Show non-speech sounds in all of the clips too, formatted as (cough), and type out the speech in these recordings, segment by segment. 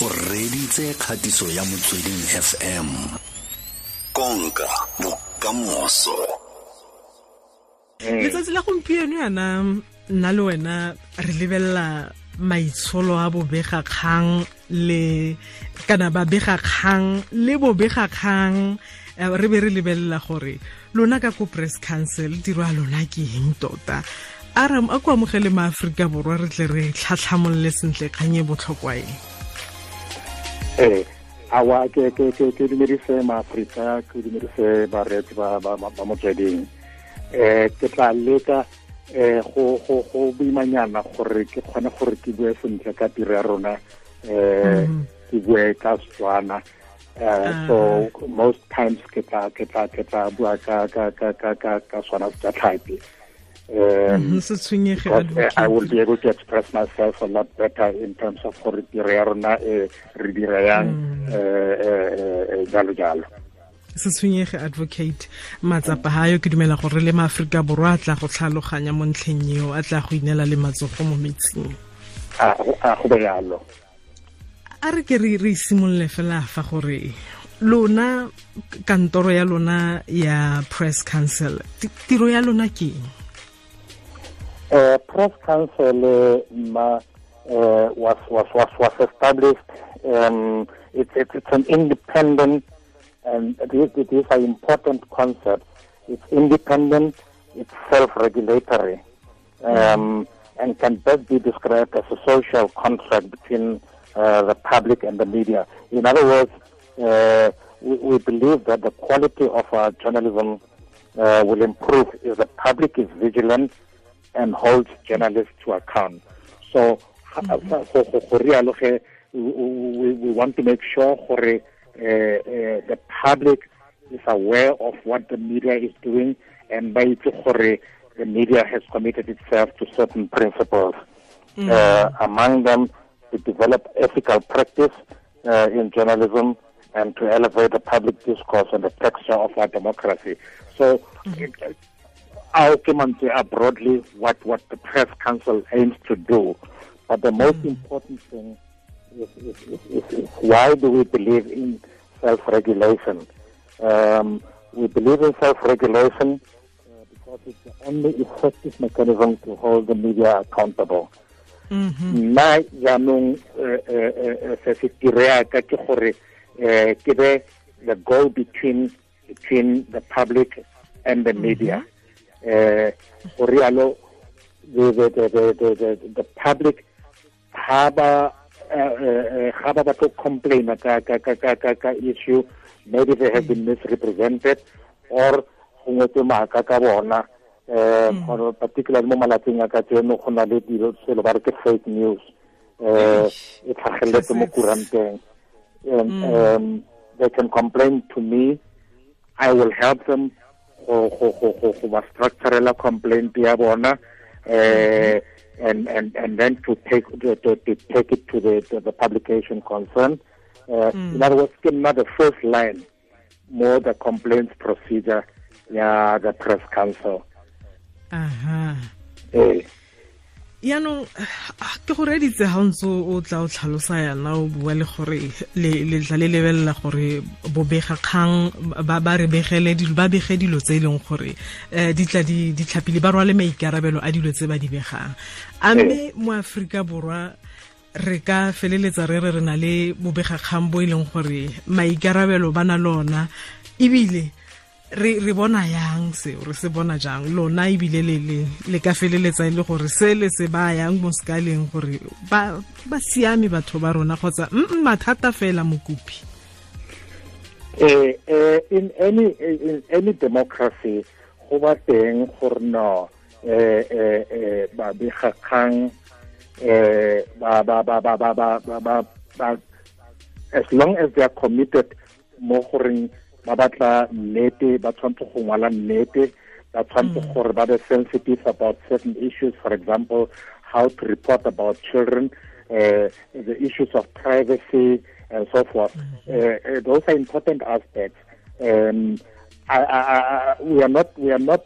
o reditse kgatiso ya motsweding fm konka bokamoso. Letsatsi la gompieno yana nna le wena re lebelela maitsholo a bobegakgang le kana babegakgang le bobegakgang. Eh, re be re lebelela gore lona ka ko press council tiro ya lona ke eng tota? A re a ko amogele maaforika borwa re tle re tlhatlhamolole sentle kgang e botlhokwa e eh awa ke ke ke ke dumedise maafrika ke dumedise bareetsi ba ba ba motsweding. Eh ke tla leka eh go go go boimanyana gore ke kgone gore ke bue sentle ka tiro ya rona. Eh ke bue ka Setswana. Uh, so most times ke tla ke tla ke tla bua ka ka ka ka ka ka Setswana sa tlhapi Mhm, se tshwenyege because uh, I will be able to express myself a lot better in terms of gore tiro ya rona e re dira yang eh eh eh jalo jalo. Se tshwenyege advocate matsapa ga yo ke dumela gore le maaforika borwa a tla go tlhaloganya mo ntlheng eo a tla go inela le matsogo mo metsing. A go- a jalo. A re ke re re simolole fela fa gore lona kantoro ya lona ya press council tiro ya lona ke eng Uh, press council uh, was, was was was established. Um, it's, it's an independent, and it it is an important concept. It's independent. It's self-regulatory, um, and can best be described as a social contract between uh, the public and the media. In other words, uh, we, we believe that the quality of our journalism uh, will improve if the public is vigilant and holds journalists to account. So, ge, we, want to make sure uh, uh, the public is aware of what the media is doing and by the media has committed itself to certain principles. Uh, among them, to develop ethical practice uh, in journalism and to elevate the public discourse and the texture of our democracy. So, uh, our arguments are broadly what, what the press council aims to do. But the most important thing is, is, is, is, why do we believe in self-regulation? Um, we believe in self-regulation uh, because it's the only effective mechanism to hold the media accountable. nna jaanong eh, eh, eh, se se tiro yaka ke gore ke be the go between between the public and the media eh go rialo the the the the the, the, the public ha ba eh, eh, ba batla go complain ka ka ka ka ka ka issue. Maybe they have been misrepresented or go ngwetse maaka ka bona. Eh gore particularly mo malatsing a ka tseno go na le dilo selo ba re ke fake news. Eh e tlhageletse mo kuranteng. Um, they can complain to me. I will help them go go go go go ba structurela complaint ya bona uh, and and and then to take to, to, to take it to the to the publication concerned uh, in other words ke nna the first line more the complaints procedure ya the press council. Aha eh yaanong ke go reditse ga ntse o tla o tlhalosa yana o bua le gore le le tla le lebelela gore bobegakgang ba re begele dilo ba bege dilo tse e leng gore um di tla di tlhapile ba rwale maikarabelo a dilo tse ba di begang. A mme mo aforika borwa re ka feleletsa re re re na le bobegakgang bo e leng gore maikarabelo ba na le ona ebile re re bona yang se re se bona jang lona ebile le le le ka feleletsa e le gore se le se ba yang mo skaleng gore ba ba siame batho ba rona kgotsa mm mathata fela mokopi eh eh in any in any democracy go ba teng gore no eh eh eh ba be khang eh ba ba ba ba ba ba ba as long as they are committed mo goreng ba batla nnete ba tshwanetse go ngwala nnete ba tshwanetse gore ba be sensitive about certain issues for example how to report about children uh, the issues of privacy and so forth. Uh, those are important aspects. Um, I, I, I, we are not we are not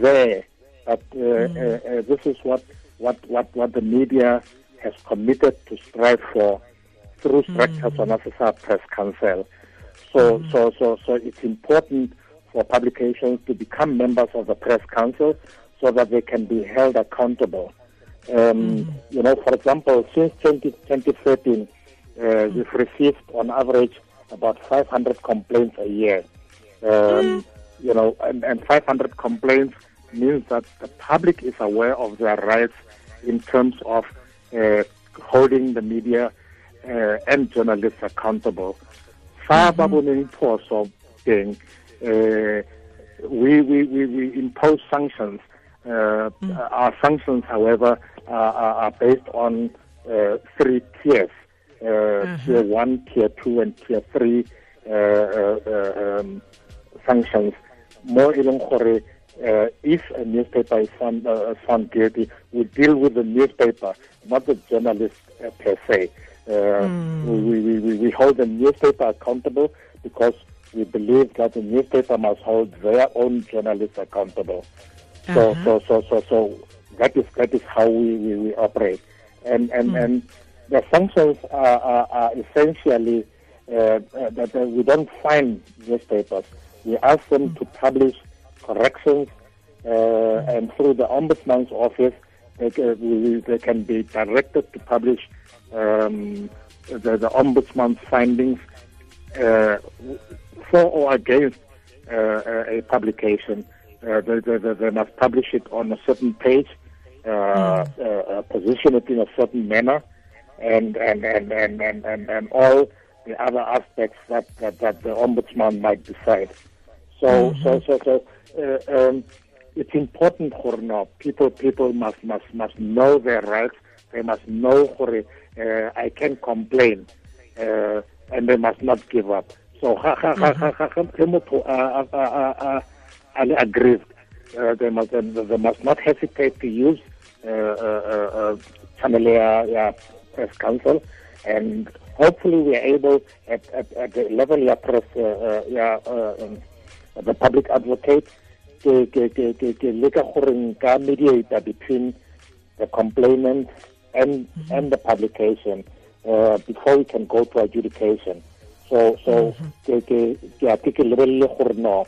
there but uh, uh, uh, this is what what what what the media has committed to strive for through structures on a press council. So, mm. so, so, so it's important for publications to become members of the press council so that they can be held accountable. Um, mm. You know, for example, since 20, 2013, uh, mm. we've received on average about 500 complaints a year. Um, mm. You know, and, and 500 complaints means that the public is aware of their rights in terms of uh, holding the media uh, and journalists accountable. Fa ba boneng phoso teng uh, we, we, we, we impose sanctions. Uh, mm. Our sanctions, however, are, are based on uh, three tiers. Uh, mm-hmm. Tier 1, Tier 2, and Tier 3 uh, uh, um, sanctions. More in uh, if a newspaper is found, uh, found guilty, we deal with the newspaper, not the journalist uh, per se. Uh, mm. we, we, we, we hold the newspaper accountable because we believe that the newspaper must hold their own journalists accountable. Uh-huh. So, so, so, so, so that is that is how we, we, we operate, and and mm. and the sanctions are, are, are essentially uh, uh, that uh, we don't fine newspapers. We ask them mm. to publish corrections, uh, mm. and through the ombudsman's office, they, we, they can be directed to publish um, the, the ombudsman's findings uh, for or against uh, a publication. Uh, they, they, they, must publish it on a certain page, uh, mm. position it in a certain manner, and and, and, and, and, and, and all the other aspects that, that, that the ombudsman might decide. So mm-hmm. so so so uh, um, it's important for now people people must must must know their rights. They must know for uh, I can complain, uh, and they must not give up. So ha ha ha ha ha aggrieved uh, they must they must not hesitate to use uh, uh, uh, ya press council and hopefully we are able at, at, at the level ya press uh, uh, ya um, the public advocate ke ke ke ke ke leka gore nka mediator between the complainant and mm -hmm. and the publication uh, before we can go to adjudication. So so ke ke ke a ke lebelele gore no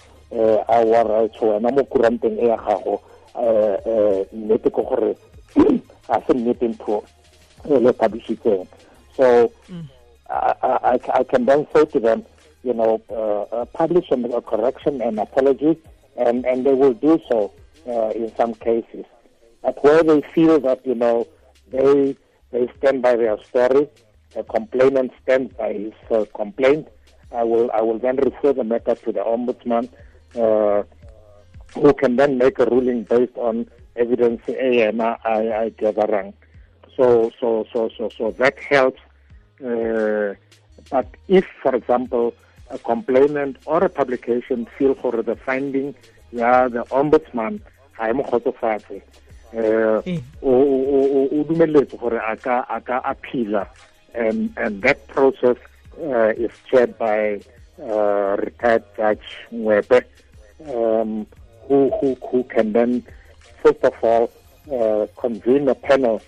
a wa rights wena mo kuranteng e ya gago eh eh nnete ko gore (clears throat) a se nnete ntho le publishitseng so I, I, I can then say to them, you know, uh, uh, publish a correction and apology, and, and they will do so uh, in some cases. But where they feel that, you know, they, they stand by their story, the complainant stands by his uh, complaint. I will I will then refer the matter to the ombudsman, uh, who can then make a ruling based on evidence A and I, I gather So so so so so that helps. Uh, but if, for example, a complainant or a publication feel for the finding, yeah, the ombudsman ga e mo kgotsofatse um o dumeletse gore a ka appeala and and that process uh, is chaired by uh, retired Judge Ngoepe, um, who, who who can then first of all uh, convene a panel,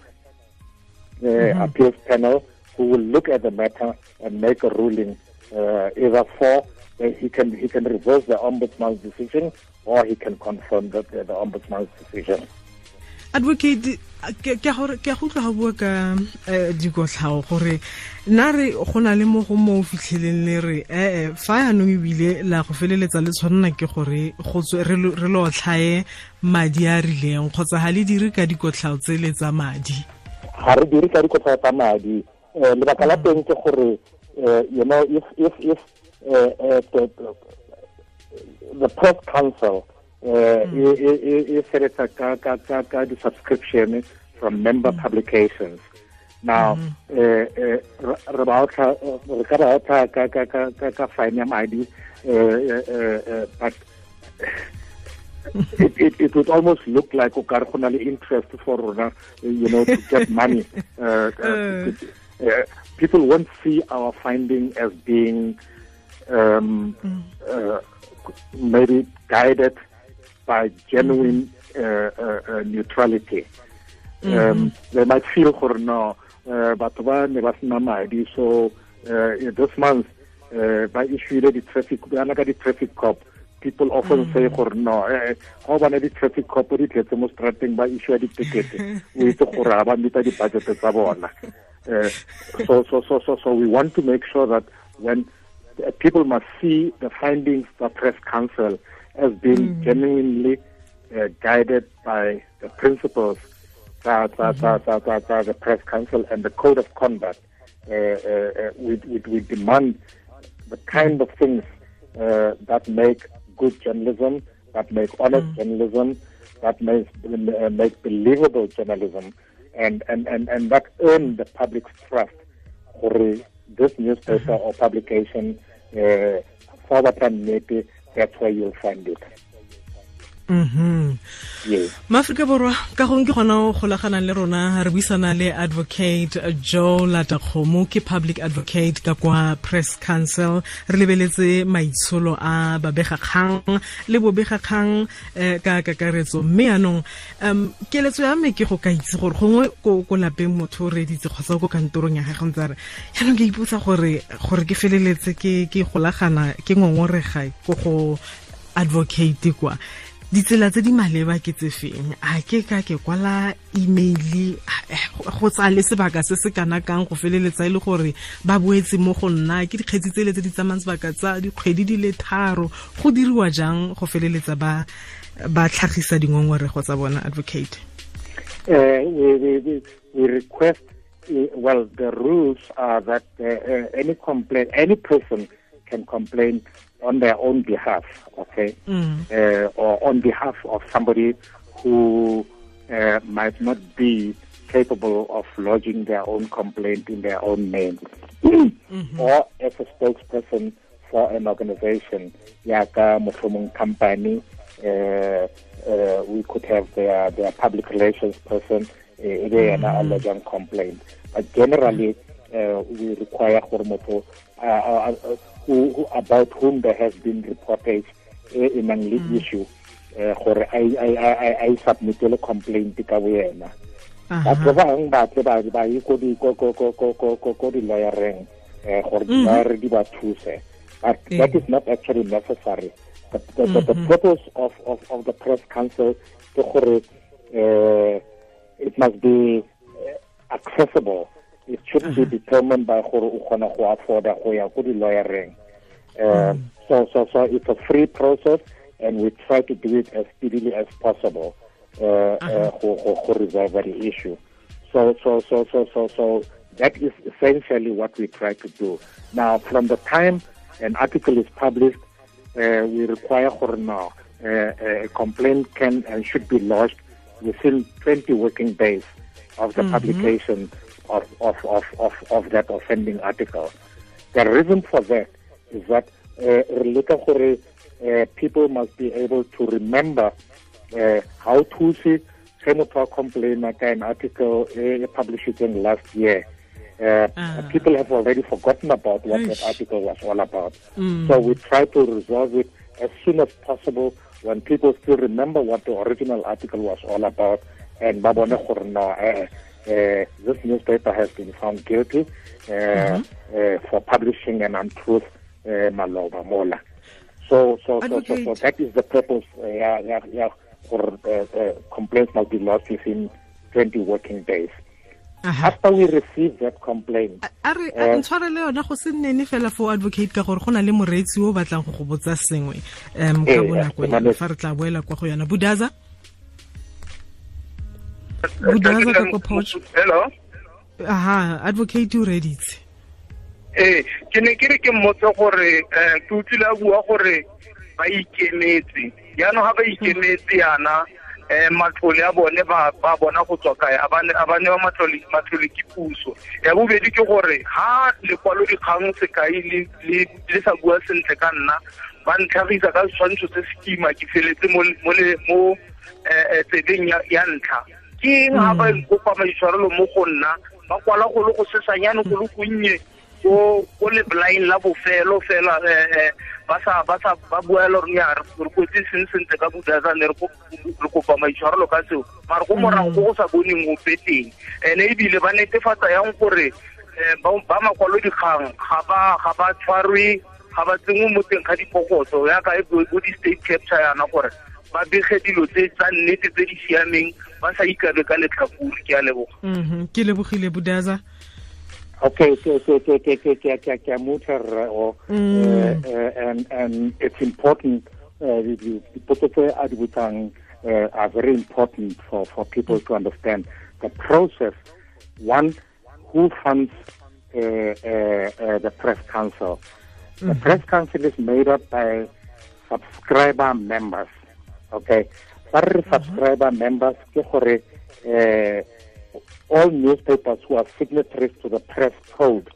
the mm-hmm. appeals panel, who will look at the matter and make a ruling uh, either for he can he can reverse the ombudsman's decision or he can confirm the, the, the ombudsman's decision. advocate ke a go utlwa ga bua ka um dikotlhago gore nna re go na le mo go mo fitlheleng le re ee fa yaanong ebile la go feleletsa le tshwanela ke gore re lo tlhae madi a rileng kgotsa ga le dire ka dikotlhao tse le tsa madi ga re dire ka dikotlhao tsa madi um lebaka la teng ke gore uh, you know if if if uh, uh, the, the press council e sebetsa ka ka ka ka di-subscription from member mm. publications. Now re ba re ka ba otla ka fine ya madi but (laughs) it, it, it would almost look like o ka re go na le interest for rona you know to get money uh, uh, uh, people won't see our finding as being um, mm. uh, maybe guided by genuine uh, uh, uh, neutrality. Mm um, they might feel for no but batho ba ne ba sena madi so uh, this month uh, ba issued di-traffic ana ka di-traffic cop people often mm. say gore no ga o bana di-traffic cop di tletse mo strateng ba issue di-tickete (laughs) o itse gore ga ba di-budget tsa bona (laughs) uh, so, so, so, so, so we want to make sure that when uh, people must see the findings of press council as being mm. genuinely uh, guided by the principles that, that, mm -hmm. that, that, that, the press council and the code of conduct. Uh, uh, we, we, we, demand the kind of things uh, that make good journalism, that make honest mm. journalism, that make, uh, make believable journalism, and, and, and, and that earned the public's trust for this newspaper -hmm. or publication. Uh, that's where you'll find it. Mhm. Maaforika borwa ka gong ke gona o golaganang le rona re buisana le advocate joe latakgomo ke public advocate ka kwa press council. Re lebeletse maitsholo a babegakgang le bobegakgang um ka kakaretso. Mme yaanong um keletso ya me ke go ka itse gore gongwe ko lapeng motho o reditse kgotsa ko kantorong ya gage ntse re yaanong ke ipotsa gore gore ke feleletse ke golagana ke ngongorega ko go advocate kwa ditsela tse di maleba ke tse feng? A ke ka ke kwala email go tsa le sebaka se se kana kang go feleletsa e le gore ba boetse mo go nna. Ke dikgetsi tse le tse di tsamayang sebaka tsa dikgwedi di le tharo. Go diriwa jang go feleletsa ba ba tlhagisa dingongorego tsa bona advocate? Uh, we, we, we request uh, well the rules are that uh, any complaint any person can complain on their own behalf, okay, mm. uh, or on behalf of somebody who uh, might not be capable of lodging their own complaint in their own name, mm-hmm. or as a spokesperson for an organization, yaka mohlomong company, uh, uh, we could have their, their public relations person, uh, mm-hmm. a complaint. But generally, uh, we require for uh, uh who, who, about whom there has been reported e nang le mm. issue eh gore a submitele complaint ka bo yena. Batho bangwe ba tle ba ba yi ko di ko ko ko ko ko ko ko di lawyereng eh gore di lawyer di ba thuse. But that is not actually necessary. The, the, the, the purpose of, of, of the press council ke gore uh, it must be accessible it should uh -huh. be uh-huh. determined by gore o kgona go afforda go ya ko di-lawyereng uh, mm. so so so it's a free process and we try to do it as speedily as possible uh, uh, uh resolve the issue so so so so so so that is essentially what we try to do now from the time an article is published uh, we require now uh, a complaint can and should be lodged within 20 working days of the mm -hmm. publication of, of, of, of, of that offending article. The reason for that is that uh, uh, people must be able to remember uh, how to see Senator complain an article uh, published in last year. Uh, uh. People have already forgotten about what that article was all about. Mm. So we try to resolve it as soon as possible when people still remember what the original article was all about and gore no eh uh, this newspaper has been found guilty uh, mm -hmm. uh, for publishing an untruth uh, maloba mola. So, so, so, so, so, that is the purpose. Uh, yeah, yeah, yeah, for uh, uh, complaints must be lodged within 20 working days. uh -huh. after we receive that complaint are re ntshware le yona go se nnene fela for advocate ka gore go na le moreetsi o batlang go go botsa sengwe um ka bonako fa re tla boela kwa go yona budaza budaza ka ko hello? Aha advocate o reditse. Ee ke ne ke re ke mmotse gore um ke utlwile a bua gore ba ikemetse. Yaanong ga ba ikemetse yana um matlole a bone ba bona go tswa kae? A ba newa matlole ke puso. Ya bobedi ke gore ga lekwalodikgang sekai le sa bua sentle ka nna ba ntlhagisa ka setshwantsho se sekima ke feletse mo um tsebeng ya ntlha ke eng ga ba kopa maitshwarelo mo go nna ba kwala go le go sesanyane go le gonnye ko ko le blind la bofelo fela eh ba sa ba sa ba buela re go seng sentle ka budaza re kopa maitshwarelo ka seo. Mare go morago go go sa boneng ope teng. Ene ebile ba netefatsa yang gore ba makwalodikgang ga ba ga ba tshwarwe ga ba tsengwe mo teng ga dipokotso yaka e bo di-state capture yana gore ba bege dilo tse tsa nnete tse di siameng ba sa ikabe ka letlhakore ke a leboga ke lebogile budaza Okay, so so so so so so so so mutar or and and it's important. Uh, the the adibutang uh, are very important for for people to understand the process. One, who funds uh, uh, uh, the press council? The mm-hmm. press council is made up by subscriber members. Okay, but mm-hmm. subscriber members ke gore uh, all newspapers who are signatories to the press code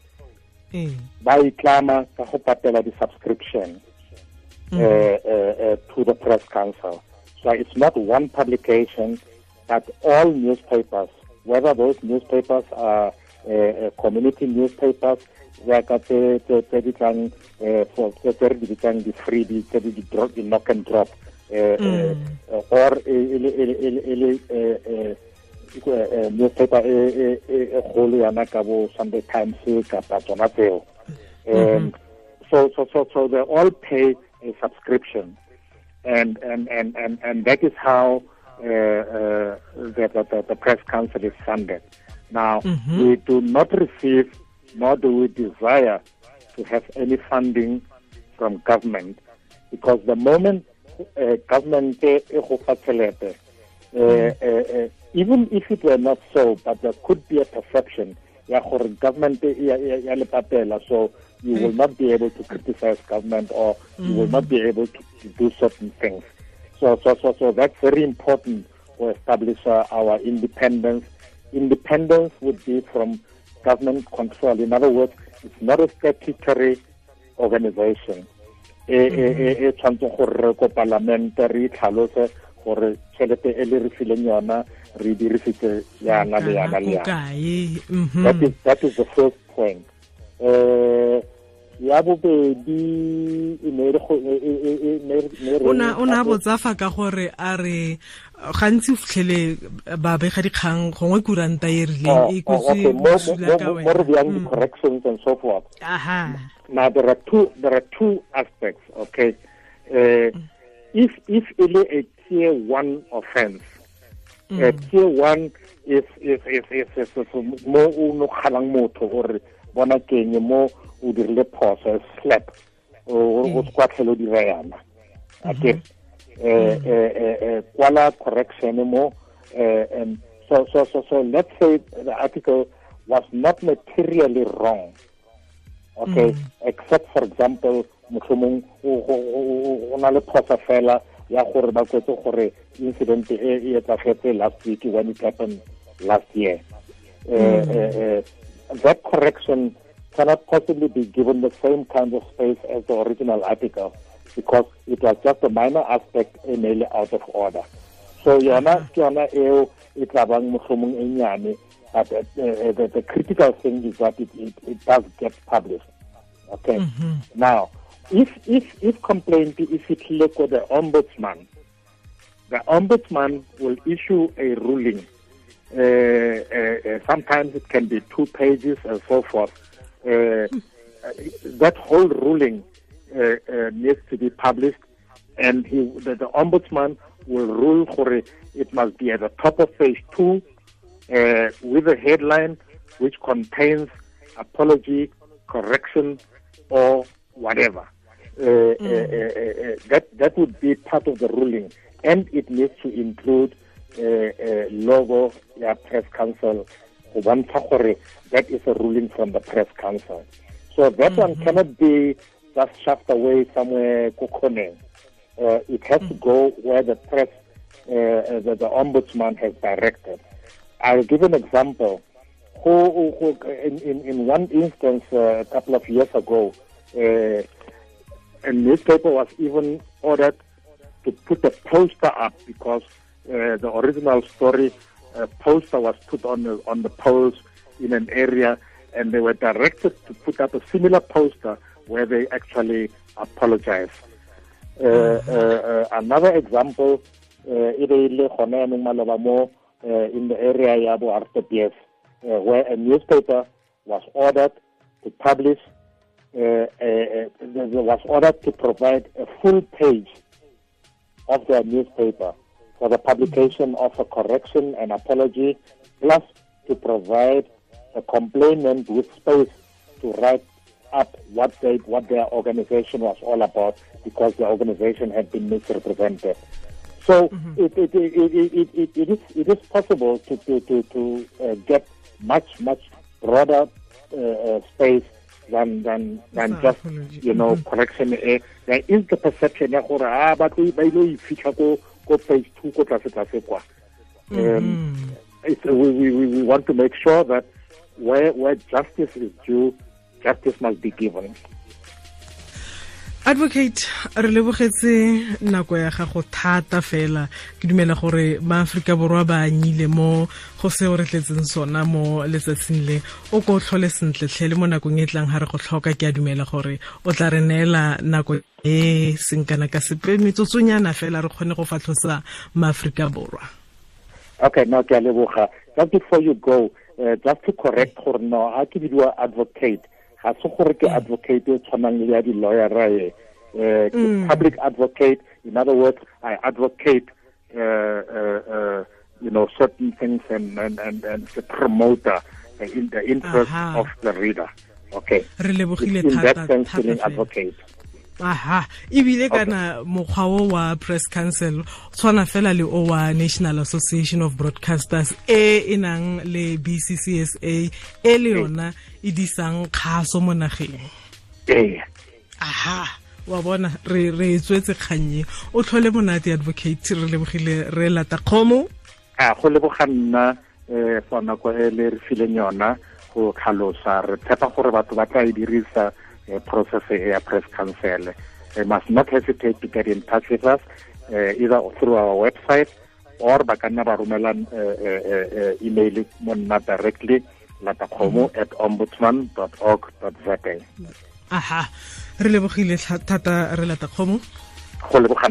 ba itlama ka go patela di-subscription mm. uh, uh, uh, to the press council so it's not one publication but all newspapers whether those newspapers are community newspapers jaaka tse di tlang tse re di bitsang di-freebie tse di knock and drop. Or e le newspaper e kgolo yana ka bo sunday times kapa tsona tseo um so so so so they all pay a subscription and and and and, and that is how uh, uh, the, the, the press council is funded now mm -hmm. we do not receive nor do we desire to have any funding from government because the moment uh, government e go fa tšhelete uh, uh, even if it were not so, but there could be a perception, yeah, government ya le patela, so you will not be able to criticize government or you will not be able to, to do certain things. So, so, so, so that's very important to establish uh, our independence. Independence would be from government control. In other words, it's not a statutory organization. E tshwanetse gore ko parlamente re itlhalose gore tšhelete e le re fileng yona re dirisitse yana le yana le yana. mhm. that is the first point. Eh ya bobedi o na botsafa ka gore a re gantsi o fitlhele babega dikgang gongwe kuranta e rileng e kwetse bosula ka wena mo re beyang di-corrections and so forth. Aha. Now there are two there are two aspects okay? Uh, if if e le a tier one offense mm. uh, tier one is is is is, is, is mo o no kgalang motho gore bona keng mo o dirile phoso slap o o skwatlhelo dira yana. Okay. Eh eh eh kwala correction mo so so so so let's say the article was not materially wrong. Okay mm. except for example mohlomong o na le phosa fela ya gore ba kwetse gore incident e e etsagetse last week when it happened last year. Uh, that correction cannot possibly be given the same kind of space as the original article because it was just a minor aspect e nearly out of order. So yona ke yona eo e tla bang mohlomong e nyane but uh, the, the critical thing is that it, it, it does get published. Okay. Mm -hmm. now if if if complaint is fitlhile ko the ombudsman the ombudsman will issue a ruling sometimes it can be two pages and so forth. Uh, that whole ruling uh, uh, needs to be published and he, the, the ombudsman will rule for it, it must be at the top of page two with a headline which contains apology correction or whatever. Uh, mm. uh, uh, that that would be part of the ruling, and it needs to include logo yeah, press council one that is a ruling from the press council. So that mm -hmm. one mm-hmm. cannot be just shoved away somewhere uh, it has mm -hmm. to go where the press, uh, the, the, ombudsman has directed. I'll give an example. Who, who in, in, in, one instance uh, a couple of years ago, a newspaper was even ordered to put a poster up because uh, the original story uh, poster was put on the, on the poles in an area and they were directed to put up a similar poster where they actually apologize. Uh, uh, uh, another example, uh, in the area ya bo RTPS, uh, where a newspaper was ordered to publish, uh, uh, uh, was ordered to provide a full page of their newspaper for the publication of a correction and apology, plus to provide a complainant with space to write up what they what their organization was all about because the organization had been misrepresented. So mm-hmm. it, it, it, it, it, it, is, it is possible to, to, to, to uh, get much, much broader uh, uh, space than, than, than just, you know, mm-hmm. correction. Uh, there is the perception ya gore ah ba tlo ba ile fitlha ko ko page 2 ko tlase tlase kwa. Um, mm-hmm. we, we, we want to make sure that where, where justice is due, justice must be given. Advocate re lebogetse nako ya gago thata fela. Ke dumela gore maaforika borwa ba anyile mo go seo re tletseng sona mo letsatsing le. O ko tlhole sentle tlhele mo nakong e tlang ga re go tlhoka ke a dumela gore o tla re neela nako e seng kana ka sepe metsotsonyana fela re kgone go fatlhosa maaforika borwa. Okay no ke a leboga. Just before you go uh, just to correct gore no ga ke bidiwa advocate ga se gore ke advocate e tshwanang le ya di-lawyera e uh, public advocate. In other words i advocate uh, uh, uh, you know certain things and and and, and the promoter uh, in the interest Aha. of the reader. Okay. In that sense being advocate aha ebile kana mokgwa o wa press council tshwana fela le o wa national association of broadcasters e e nang le bccsa e le yona e disang kgaso mo nageng. Aha wa bona re re tswetse kganye o tlhole monate advocate re lebogile re lata kgomo. A go leboga nna um for nako e le re fileng yona go tlhalosa re tshepa gore batho ba tla e dirisa uh, process a press council. They must not hesitate to get in touch with us uh, either through our website or ba ka nna ba romela email mo nna directly latakgomo at ombudsman org za. Aha re lebogile thata re latakgomo go leboga